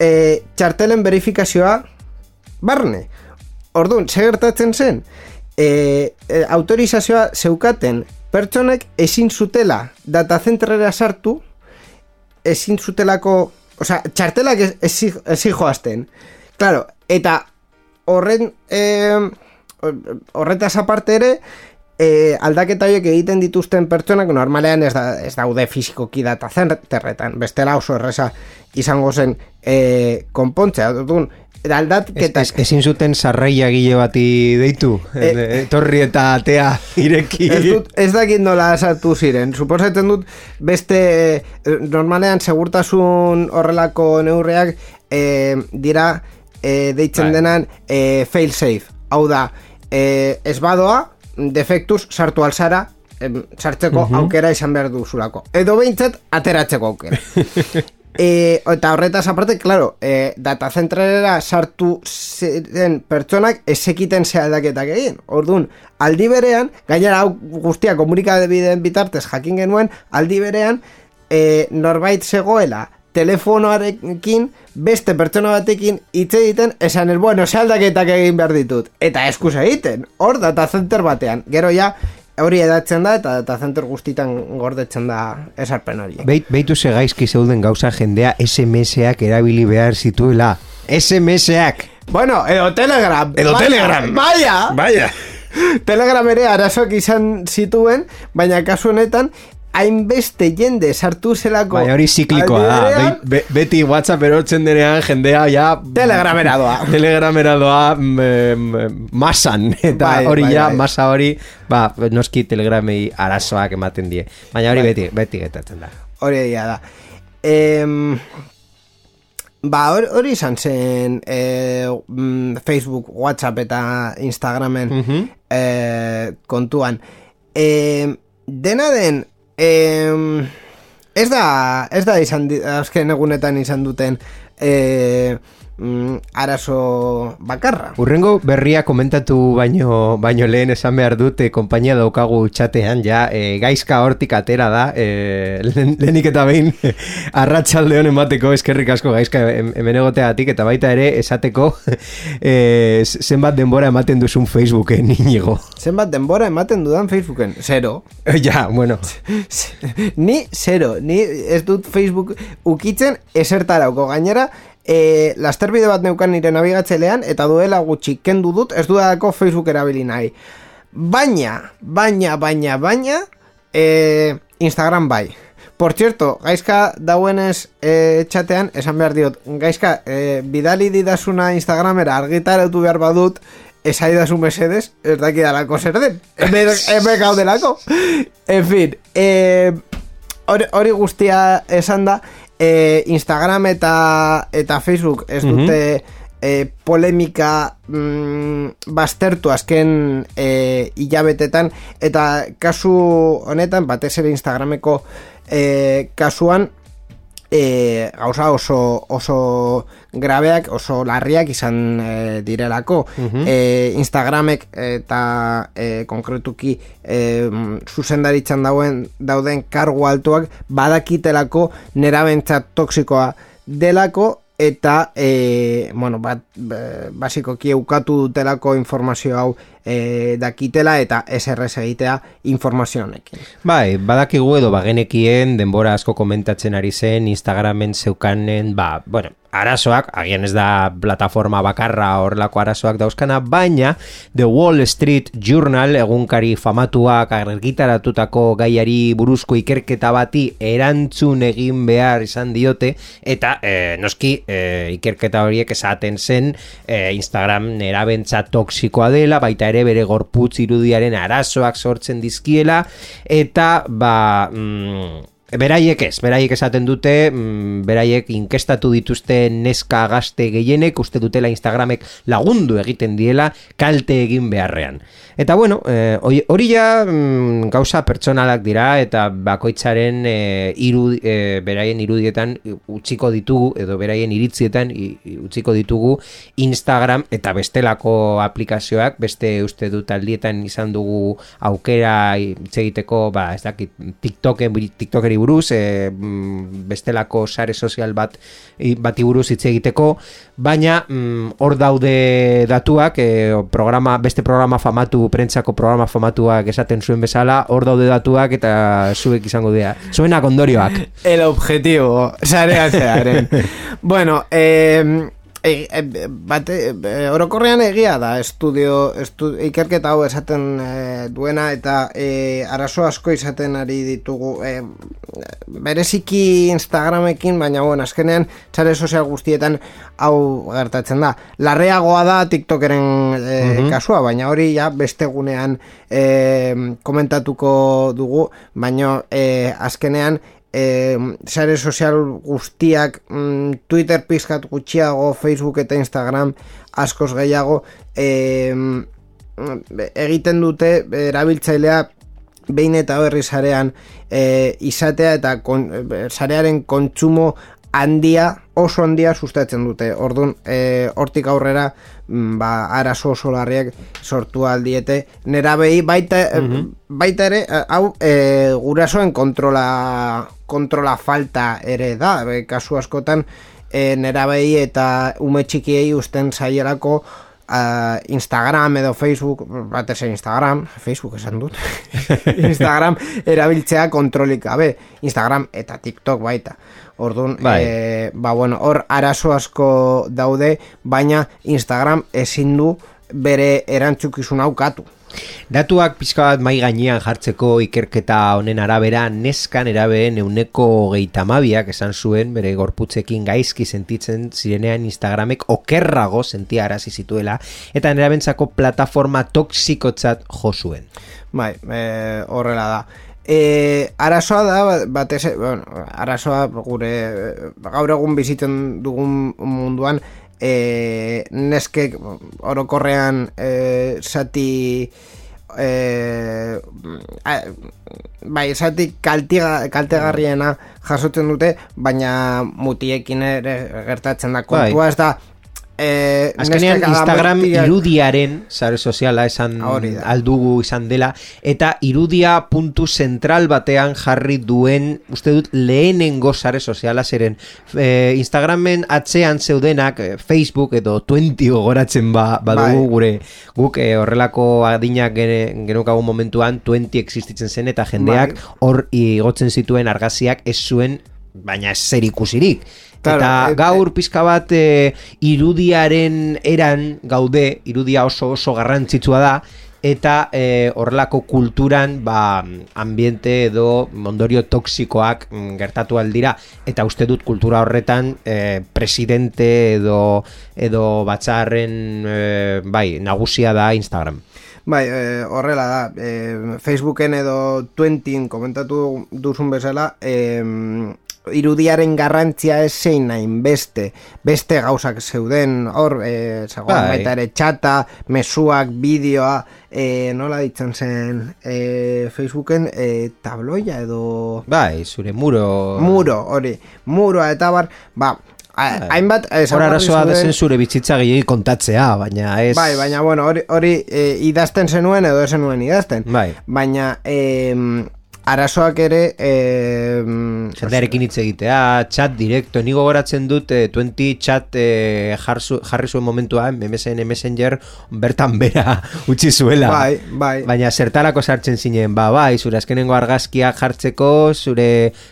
e, txartelen verifikazioa barne. Orduan, ze gertatzen zen, e, e, autorizazioa zeukaten pertsonek ezin zutela datazentrera sartu, ezin zutelako, osea, txartelak ez- ezin joazten. Claro, eta horren eh, horretaz aparte ere eh, aldaketa horiek egiten dituzten pertsonak normalean ez, da, ez daude fizikoki data terretan, bestela oso erresa izango zen eh, konpontzea, dut, ez, ez, ezin zuten sarraia gile bati deitu E- etorri eta atea ireki Ez, dut, ez dakit nola sartu ziren. Suposatzen dut beste eh, normalean segurtasun horrelako neurreak eh, dira eh, deitzen Bai. denan eh, fail safe. Hau da, eh, ez badoa, defektuz sartu alzara, sartzeko aukera izan behar duzulako. Edo behintzat, ateratzeko aukera. E, eta horretaz aparte, claro, e, datazentralera sartu ziren pertsonak esekiten ze aldaketak egin. Orduan, aldi berean, gainera hau guztia komunikabideen bitartez jakin genuen, aldi berean, e, norbait zegoela telefonoarekin beste pertsona batekin hitz egiten esan el bueno, ze aldaketak egin behar ditut. Eta eskus egiten, hor datacenter batean. Gero ja, hori edatzen da eta datacenter guztitan gordetzen da esarpen hori. Beit, beitu ze gaizki zeuden gauza jendea SMS-ak erabili behar zituela SMS-ak Bueno, edo Telegram. Edo Vaya, Telegram. Vaya! Vaya Telegram ere arazoak izan zituen, baina kasu honetan, hainbeste jende sartu zelako... Baina hori ziklikoa da Be, be, Beti WhatsApp erortzen denean jendea ja Telegramera doa. Telegramera doa mm, em, masan Eta Bai, hori bai, ja, bai. masa hori Ba, noski telegramei arazoak ematen die Baina hori beti, beti getatzen da Hori egia da. Em, ba, hori, izan zen eh, mm, Facebook, WhatsApp eta Instagramen Mhm. eh, kontuan. Em, dena den, em, ez da, ez da izan, azken egunetan izan duten eh, mm, arazo bakarra. Urrengo berria komentatu baino baino lehen esan behar dut e, konpainia daukagu txatean ja e, gaizka hortik atera da e, lehen- lehenik eta behin arratsalde honen bateko eskerrik asko gaizka hem- hemen egoteagatik eta baita ere esateko e, zenbat denbora ematen duzun Facebooken inigo. Zenbat denbora ematen dudan Facebooken? Zero. ja, bueno. ni zero. Ni ez dut Facebook ukitzen esertarauko. Gainera, e, lasterbide bat neukan nire nabigatzelean eta duela gutxi kendu dut ez dudalako Facebook erabili nahi. Baina, baina, baina, baina, e, Instagram bai. Por cierto, gaizka dauenez e, txatean, esan behar diot, gaizka, e, bidali didazuna Instagramera argitaratu behar badut, esaidazu mesedes, ez dakidalako zer den. Hemen gaudelako. En fin, e, hori, hori guztia esan da, e, Instagram eta, eta Facebook ez dute e, polemika mm, baztertu azken e, hilabetetan. Eta kasu honetan batez ere Instagrameko e, kasuan e, gauza oso, oso grabeak, oso larriak izan e, direlako. E, Instagramek eta e, konkretuki e, zuzendaritzan dauen, dauden kargu altuak badakitelako nerabentzat toksikoa delako eta e, bueno, bat, e, basikoki eukatu dutelako informazio hau e, dakitela eta SRS egitea informazio honekin. Bai, badakigu edo bagenekien denbora asko komentatzen ari zen Instagramen zeukanen, ba, bueno, arazoak, agian ez da plataforma bakarra horrelako arazoak dauzkana, baina The Wall Street Journal egunkari famatuak argitaratutako gaiari buruzko ikerketa bati erantzun egin behar izan diote, eta e, noski e, ikerketa horiek esaten zen e, Instagram nerabentza toksikoa dela, baita ere bere gorputz irudiaren arazoak sortzen dizkiela, eta ba... Mm, Beraiek ez, beraiek esaten dute, mm, beraiek inkestatu dituzte neska gazte gehienek, uste dutela Instagramek lagundu egiten diela kalte egin beharrean. Eta bueno, eh, hori hori ja mm, gauza pertsonalak dira eta bakoitzaren eh, iru, eh, beraien irudietan utziko ditugu edo beraien iritzietan utziko ditugu Instagram eta bestelako aplikazioak, beste uste dut aldietan izan dugu aukera hitz egiteko, ba, ez dakit, TikToken, TikTokeri buruz, e, bestelako sare sozial bat bati buruz hitz egiteko, baina mm, hor daude datuak, e, programa, beste programa famatu, prentsako programa famatuak esaten zuen bezala, hor daude datuak eta zuek izango dira. Zuenak ondorioak. El objetivo, sarean zearen. bueno, eh, E, e, bate, e, orokorrean egia da estudio, estu, ikerketa hau esaten e, duena eta e, arazo asko izaten ari ditugu e, bereziki Instagramekin baina bueno, azkenean sare sozial guztietan hau gertatzen da. Larreagoa da TikTokeren e, kasua baina hori ja beste gunean e, komentatuko dugu baina e, azkenean e, sare sozial guztiak mm, Twitter pizkat gutxiago, Facebook eta Instagram askoz gehiago e, egiten dute erabiltzailea behin eta berri sarean e, izatea eta kon, e, sarearen kontsumo handia, oso handia sustatzen dute. Orduan, e, hortik aurrera mm, ba, arazo oso larriak sortu aldiete. Nera behi, baita, baita ere, eh, hau e, gurasoen kontrola, kontrola falta ere da. Be, kasu askotan, e, nera behi eta ume txikiei usten zaielako uh, Instagram edo Facebook, batez ere Instagram, Facebook esan dut, Instagram erabiltzea kontrolik gabe, Instagram eta TikTok baita. Orduan, Bai. eh, ba, bueno, hor arazo asko daude, baina Instagram ezin du bere erantzukizun aukatu. Datuak pixka bat mai gainean jartzeko ikerketa honen arabera neskan erabeen euneko geita mabiak esan zuen bere gorputzekin gaizki sentitzen zirenean Instagramek okerrago sentia arazi zituela eta nerabentzako plataforma toksikotzat jo zuen. Bai, e, horrela da. E, arazoa da, ba- batez, bueno, arazoa gure gaur egun bizitzen dugun munduan e, neskek orokorrean e, zati e, a, bai, kaltiga, kaltegarriena jasotzen dute, baina mutiekin ere gertatzen da. Kontua, ez da eh, Azkenean Instagram irudiaren sare soziala esan da. aldugu izan dela eta irudia puntu zentral batean jarri duen uste dut lehenengo sare soziala zeren e, Instagramen atzean zeudenak eh, Facebook edo 20 gogoratzen ba, badugu Bai. gure guk eh, horrelako adinak genukagun momentuan 20 existitzen zen eta jendeak Bai. hor igotzen zituen argaziak ez zuen baina zer ikusirik. Claro, eta eh, gaur pizka bat e, irudiaren eran gaude, irudia oso oso garrantzitsua da eta e, horrelako kulturan ba, ambiente edo ondorio toksikoak mm, gertatu aldira eta uste dut kultura horretan e, presidente edo edo batzarren e, bai, nagusia da Instagram. Bai, eh, horrela da, eh, Facebooken edo Twentin komentatu duzun bezala, eh, irudiaren garrantzia ez zein nahin beste, beste gauzak zeuden, hor, eh, zegoen Bai. baita ere txata, mesuak, bideoa, eh, nola ditzen zen eh, Facebooken, eh, tabloia edo... Bai, zure muro... Muro, hori, muroa eta bar, ba, a- hainbat... Hor ezaugarri arazoa da zeuden- zen zure bitzitza gehiagik kontatzea, baina ez... Bai, baina bueno, hori, hori e, idazten zenuen edo ez zenuen idazten. Bai. Baina e, arazoak ere e, Jendearekin hitz egitea, chat directo, ni gogoratzen dut eh, 20 chat eh, jarzu, jarri zuen momentuan, MSN Messenger bertan bera utzi zuela. Bai, bai. Baina zertarako sartzen zinen, ba, bai, zure azkenengo argazkia jartzeko, zure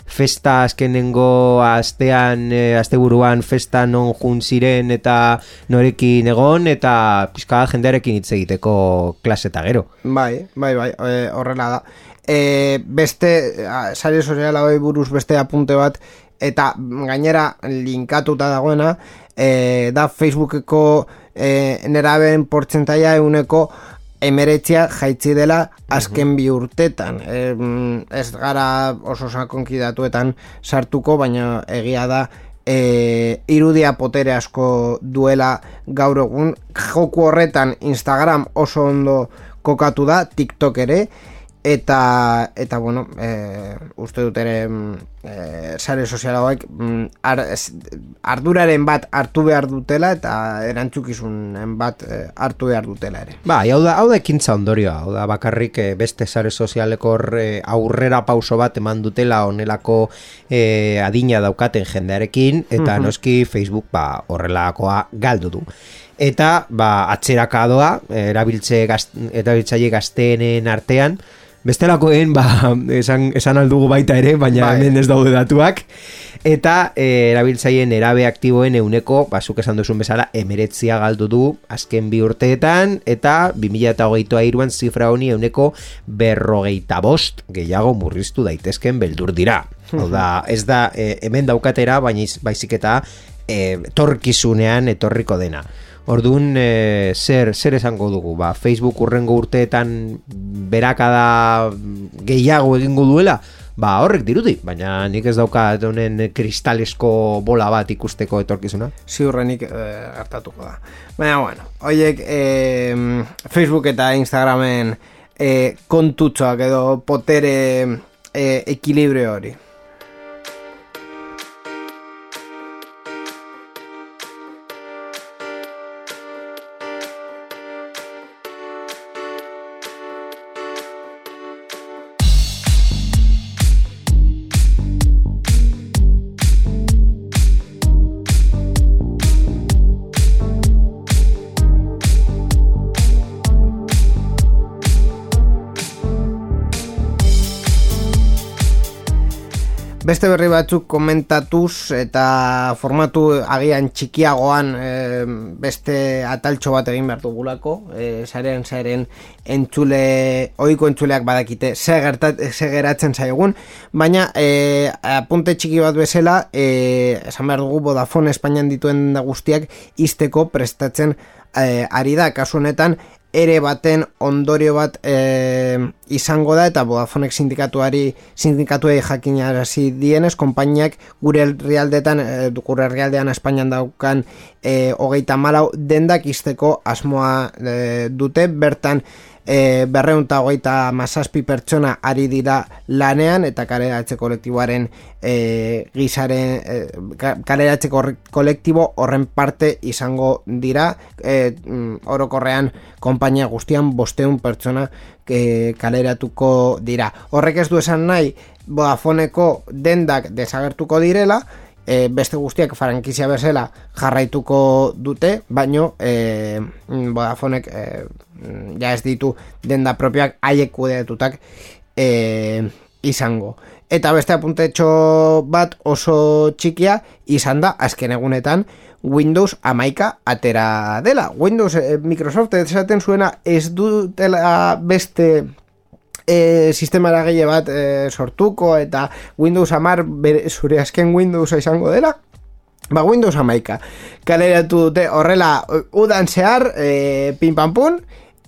festa azkenengo astean, eh, asteburuan festa non jun ziren eta norekin egon, eta pizka jendearekin hitz egiteko klase eta gero. Bai, bai, bai, e, horrela da. E, beste, a, sare soziala hori buruz beste apunte bat, eta gainera linkatuta dagoena, e, da Facebookeko e, nerabeen portzentaia euneko emeretzia jaitzi dela azken bi urtetan. E, ez gara oso sakonki datuetan sartuko, baina egia da e, irudia potere asko duela gaur egun. Joku horretan Instagram oso ondo kokatu da, TikTok ere, eta eta bueno, e, uste dut ere mm, e, sare sozial hauek mm, ar, arduraren bat hartu behar dutela eta erantzukizunen bat e, hartu behar dutela ere. Ba, hau da, hau da ekintza ondorioa, hau da bakarrik eh, beste sare sozialeko eh, aurrera pauso bat eman dutela onelako eh, adina daukaten jendearekin, eta noski Facebook ba, horrelakoa galdu du. Eta ba, atzeraka doa, eh, erabiltze gaz, erabiltzaile gazteenen artean, Bestelakoen, ba, esan, esan aldugu baita ere, baina Bai. hemen ez daude datuak. Eta e, erabiltzaileen erabe aktiboen euneko, basuk esan duzun bezala, emeretzia galdu du azken bi urteetan, eta 2008a iruan zifra honi euneko berrogeita bost gehiago murriztu daitezken beldur dira. Hau da, ez da, e, hemen daukatera, baina iz- baizik eta e, torkizunean etorriko dena. Orduan, e, zer, zer esango dugu? Ba, Facebook urrengo urteetan berakada gehiago egingo duela? Ba, horrek dirudi, baina nik ez dauka honen kristalesko bola bat ikusteko etorkizuna. ziurrenik e, gertatuko da. Baina, bueno, oiek e, Facebook eta Instagramen e, kontutxoak edo potere e, ekilibrio hori. Beste berri batzuk komentatuz eta formatu agian txikiagoan e, beste ataltxo bat egin behar dugulako e, sarean zaren entzule, oiko entzuleak badakite ze geratzen zaigun. Baina e, apunte txiki bat bezala e, esan behar dugu Vodafone Espainian dituen da guztiak izteko prestatzen e, ari da. Kasu honetan ere baten ondorio bat e, izango da eta Vodafonek sindikatuari sindikatuei jakinarazi dienez konpainiak gure herrialdetan e, gure herrialdean Espainian daukan e, hogeita malau dendak izteko asmoa e, dute. Bertan e, berreunta hogeita mazazpi pertsona ari dira lanean eta kaleratze kolektiboaren e, gizaren e, ka- kaleratze kolektibo horren parte izango dira. E, mm, orokorrean konpainia guztian bosteun pertsona e, kaleratuko dira. Horrek ez du esan nahi Vodafoneko dendak desagertuko direla e, beste guztiak frankizia bezala jarraituko dute, baino e, Vodafonek e, ja ez ditu denda propioak haiek kudeatutak e, izango. Eta beste apuntetxo bat oso txikia izan da azken egunetan Windows amaika atera dela. Windows, e, Microsoft esaten zuena ez dutela beste e, sistema eragile bat e, sortuko eta Windows amar bere, zure azken Windows izango dela? Ba Windows amaika kaleratu dute horrela udan zehar e, pin pam pun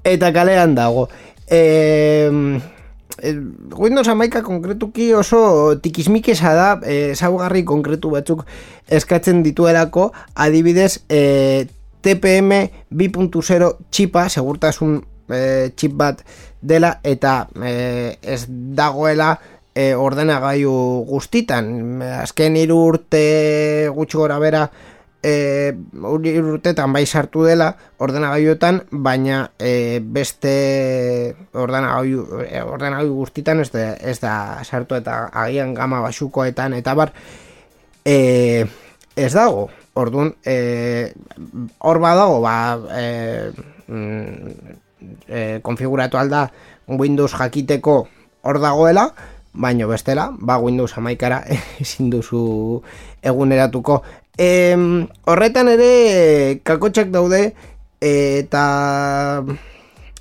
eta kalean dago. E, Windows amaika konkretuki oso tikismikesa da e, zaugarri konkretu batzuk eskatzen dituelako. Adibidez e, TPM 2.0 txipa segurtasun e, txip bat dela eta e, ez dagoela e, ordenagailu guztitan. Azken hiru urte gutxi gora bera e, urtetan bai sartu dela ordenagailuetan baina e, beste ordenagailu, ordenagailu guztitan ez da, ez da sartu eta agian gama basukoetan eta bar e, ez dago. Orduan, e, hor badago, ba, e, mm, e, konfiguratu alda Windows jakiteko hor dagoela, baino bestela, ba Windows amaikara ezin duzu eguneratuko. E, horretan ere kakotxak daude eta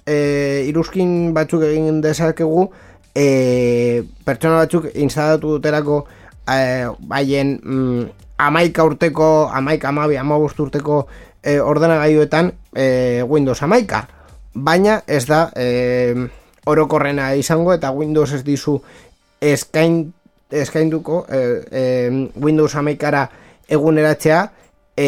e, iruzkin batzuk egin dezakegu e, pertsona batzuk instalatu duterako e, baien mm, amaika urteko, amaika amabi, amabost urteko e, ordenagailuetan e, Windows amaika. Baina ez da e, orokorrena izango eta Windows ez dizu eskain, eskainduko e, e, Windows amaikara eguneratzea e,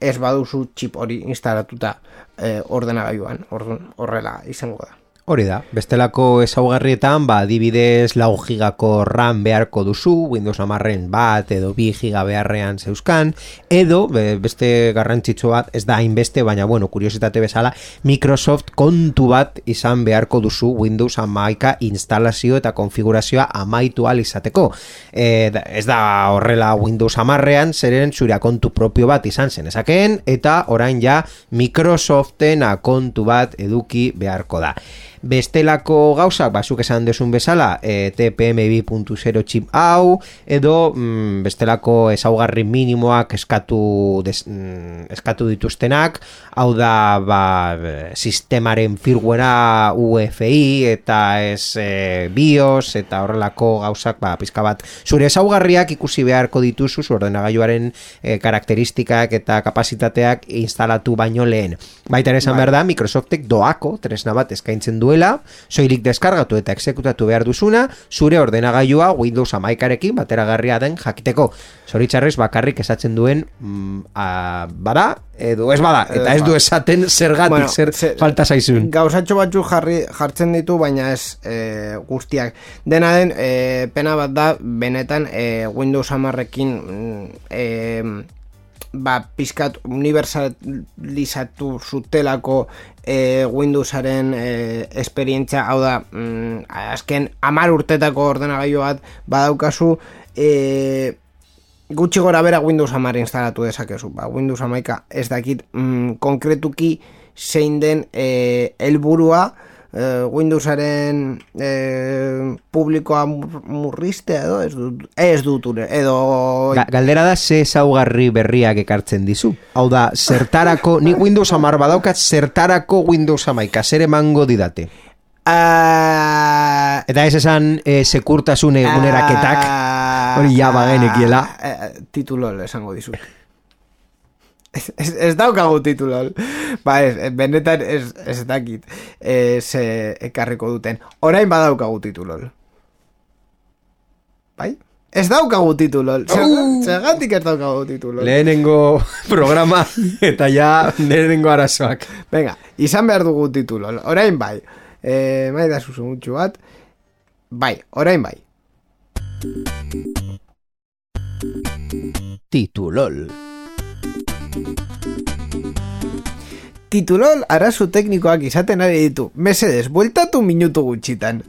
ez baduzu txip hori instalatuta e, ordenagailuan. Horrela izango da. Hori da, bestelako ezaugarrietan, ba, adibidez lau gigako RAM beharko duzu, Windows amarren bat edo bi giga beharrean zeuzkan, edo, be, beste garrantzitsu bat, ez da hainbeste, baina, bueno, kuriositate bezala, Microsoft kontu bat izan beharko duzu Windows amaika instalazio eta konfigurazioa amaitu al izateko. E, ez da horrela Windows amarrean, zeren zure kontu propio bat izan zen ezakeen, eta orain ja Microsoften kontu bat eduki beharko da. Bestelako gauzak, basuk esan desun bezala, e, TPM 2.0 chip hau, edo mm, bestelako ezaugarri minimoak eskatu, des, mm, eskatu dituztenak, hau da ba, e, sistemaren firguera UEFI eta ez e, BIOS eta horrelako gauzak ba, pizka bat zure ezaugarriak ikusi beharko dituzu zu ordenagailuaren e, karakteristikak eta kapasitateak instalatu baino lehen. Baita ere esan behar da, Microsoftek doako tresna bat eskaintzen duela, soilik deskargatu eta exekutatu behar duzuna, zure ordenagailua Windows amaikarekin bateragarria den jakiteko. Zoritxarrez bakarrik esatzen duen mm, a, bada, edo ez bada, eta ez du esaten zergatik, Bueno, zer ze- falta zaizun. Gauzatxo batzuk jarri, jartzen ditu, baina ez e, guztiak. Dena den, e, pena bat da, benetan e, Windows amarrekin mm, e, ba, pizkat universalizatu zutelako e, Windowsaren e, esperientzia, hau da, mm, azken amar urtetako ordenagailu bat badaukazu, e, gutxi gora bera Windows 10 instalatu dezakezu. Ba, Windows 11 ez dakit mm, konkretuki zein den eh, helburua eh, Windowsaren eh, publikoa mur- murriztea edo ez dut, ez dut edo Ga galdera da ze ezaugarri berriak ekartzen dizu. Hau da, zertarako, ni Windows amar badaukat, zertarako Windows amaika, zer emango didate. Ah, Eta ez esan e, sekurtasun eguneraketak, ah, hori ja bagenekiela. ah, eh, titulol esango dizut. Ez, ez, ez daukagu titulol. Ba, ez, ez, benetan ez, ez dakit eh, ze ekarriko duten. Orain badaukagu titulol. Bai? Ez daukagu titulol. Zer- Zergatik ez daukagu titulol. Lehenengo programa eta ja lehenengo arazoak. Venga, izan behar dugu titulol. Orain bai. e, mai da zuzumutxu bat. Bai, orain bai. Titulol. Titulol arazu teknikoak izaten ari ditu. Mesedes, bueltatu minutu gutxitan.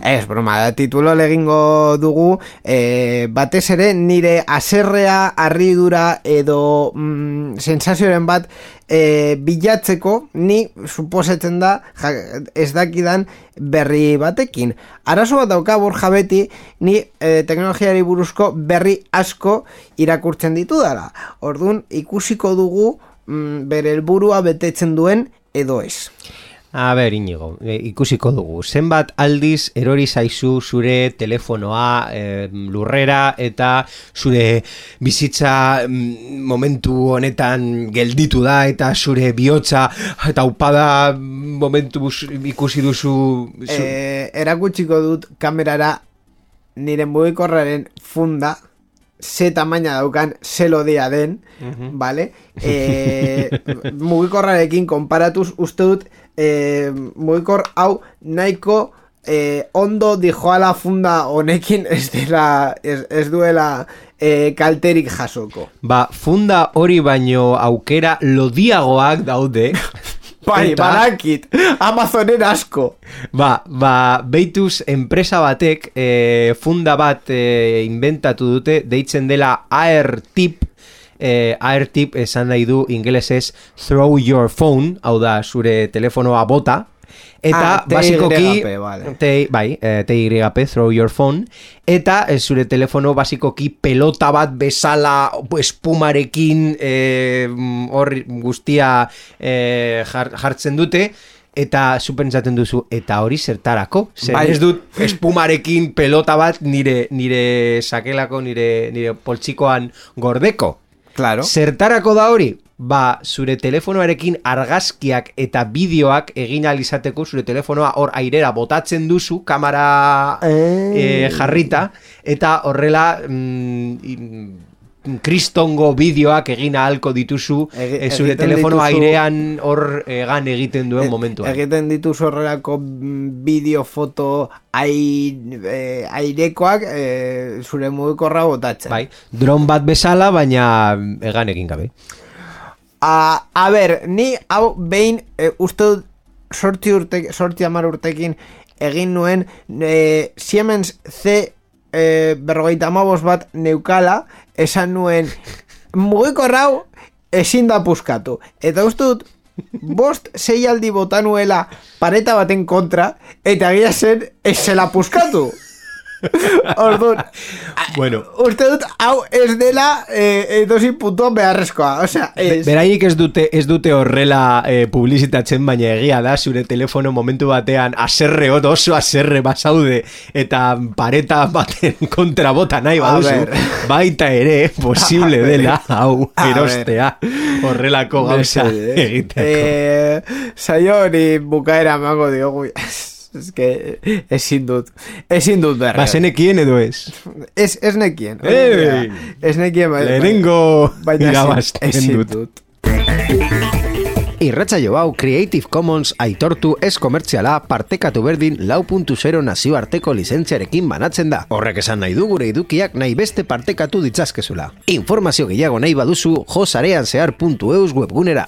Ez, broma, da, titulol egingo dugu, e, batez ere nire aserrea, arridura edo mm, sensazioaren bat e, bilatzeko, ni suposetzen da, ja, ez dakidan berri batekin. Arazo bat dauka borja beti, ni e, teknologiari buruzko berri asko irakurtzen ditu dara. Orduan, ikusiko dugu mm, bere helburua betetzen duen edo ez. A ber, inigo, e, ikusiko dugu. Zenbat aldiz erori zaizu zure telefonoa e, lurrera eta zure bizitza mm, momentu honetan gelditu da eta zure bihotza eta upada momentu ikusi duzu... Zu... E, erakutsiko dut kamerara nire mugikorraren funda ze tamaina daukan ze lodia den, vale? E, mugikorrarekin konparatuz uste dut e, mugikor hau nahiko e, ondo dijoala funda honekin ez, dela, ez, ez duela e, kalterik jasoko. Ba, funda hori baino aukera lodiagoak daude. Bai, Eta- badakit, Amazonen asko. Ba, ba, beituz enpresa batek e, funda bat e, inventatu dute, deitzen dela AirTip, e, AirTip esan nahi du ingelesez throw your phone, hau da zure telefonoa bota, eta Ah, basikoki vale. T- bai, eh, TYP, throw your phone eta eh, zure telefono basikoki pelota bat bezala espumarekin eh, hor guztia eh, jar- jartzen dute eta supentsaten duzu eta hori zertarako Zer Bai. ez dut espumarekin pelota bat nire nire sakelako nire nire poltsikoan gordeko Claro. Zertarako da hori? Ba, zure telefonoarekin argazkiak eta bideoak egin ahal izateko zure telefonoa hor airera botatzen duzu kamera Eh. eh, jarrita eta horrela mm, kristongo bideoak egin ahalko dituzu eh, zure telefono dituzu- airean hor egan egiten duen momentuan. Egiten ditu horrelako mm, bideo, foto, ai, eh, airekoak eh, zure mugikorra botatzen. Bai, dron bat bezala, baina egan egin gabe. A, a ber, ni hau behin e, uste dut sorti, urte, sorti amar urtekin egin nuen e, Siemens C e, berrogeita amabos bat neukala esan nuen mugiko rau ezin da puskatu. Eta uste dut bost sei aldi bota nuela pareta baten kontra eta egia zen ez zela puskatu Orduan, Bueno, uste dut hau ez dela eh, edozi puntuan beharrezkoa, osea, ez. Beraiek ez dute ez dute horrela eh, publizitatzen baina egia da zure telefono momentu batean aserre hot oso aserre basaude eta pareta baten kontra bota nahi baduzu baita ere posible dela hau erostea horrelako gauza Mesedez. egiteko. Eh, saio hori bukaera emango diogu. Que ezin dut. Ezin dut berre. Ba, zenekien edo ez? Ez, ez nekien. Ei! Ez nekien. bai- Lehenengo baina irabazten ezin dut. dut. Irratsaio hau Creative Commons aitortu ez komertziala partekatu berdin lau puntu zero nazioarteko lizentziarekin banatzen da. Horrek esan nahi du gure edukiak nahi beste partekatu ditzazkezula. Informazio gehiago nahi baduzu josareanzear.eus webgunera.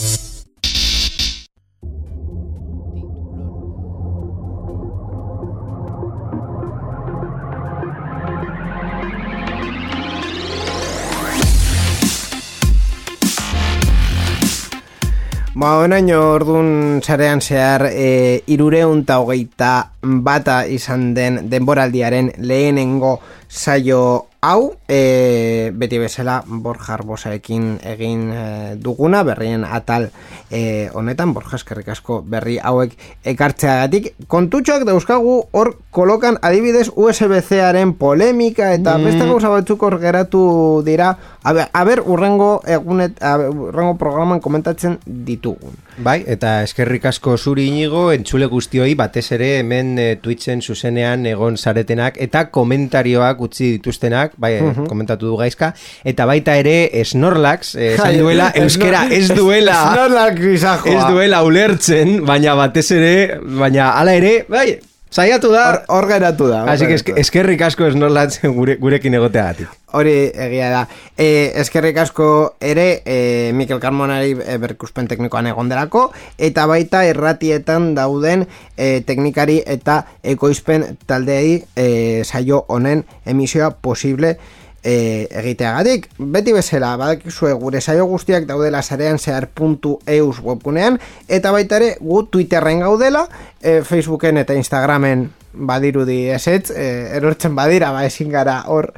Ba, onaino ordun sarean zehar e, irureun hogeita bata izan den denboraldiaren lehenengo saio hau, e, beti bezala Borja Arbosaekin egin e, duguna, berrien atal e, honetan, Borja eskerrik asko berri hauek ekartzeagatik. Kontutxoak dauzkagu hor kolokan adibidez USB-C'aren polemika eta beste gauza batzuk hor geratu dira, a ber, a ber urrengo egunet, urrengo programan komentatzen ditugun. Bai, eta eskerrik asko zuri inigo, entzule guztioi batez ere hemen e, Twitchen zuzenean egon zaretenak eta komentarioak utzi dituztenak Snorlaxak, bai, komentatu du gaizka, eta baita ere Snorlax, eh, esan Ai, duela, euskera ez duela, Snorlax gizajoa. ez duela ulertzen, baina batez ere, baina hala ere, bai, saiatu da, Hor, geratu da. Así que eskerrik asko Snorlax gure, gurekin egoteagatik. Hori egia da. E, eskerrik asko ere e, Mikel Carmonari e, berkuspen teknikoan egon delako, eta baita erratietan dauden e, teknikari eta ekoizpen taldeei e, saio honen emisioa posible e, egiteagatik. Beti bezala, badakizue gure saio guztiak daudela sarean zehar.eus webgunean, eta baita ere gu Twitterren gaudela, e, Facebooken eta Instagramen badirudi esetz, e, erortzen badira, ba ezin gara hor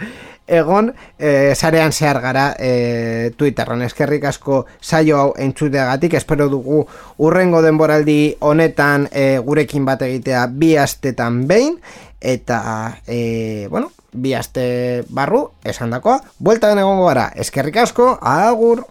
egon e, sarean zehar gara e, Twitterren eskerrik asko saio hau entzuteagatik espero dugu urrengo denboraldi honetan e, gurekin bat egitea bi astetan behin eta e, bueno, bi aste barru esandakoa bueltan egongo gara. Eskerrik asko agur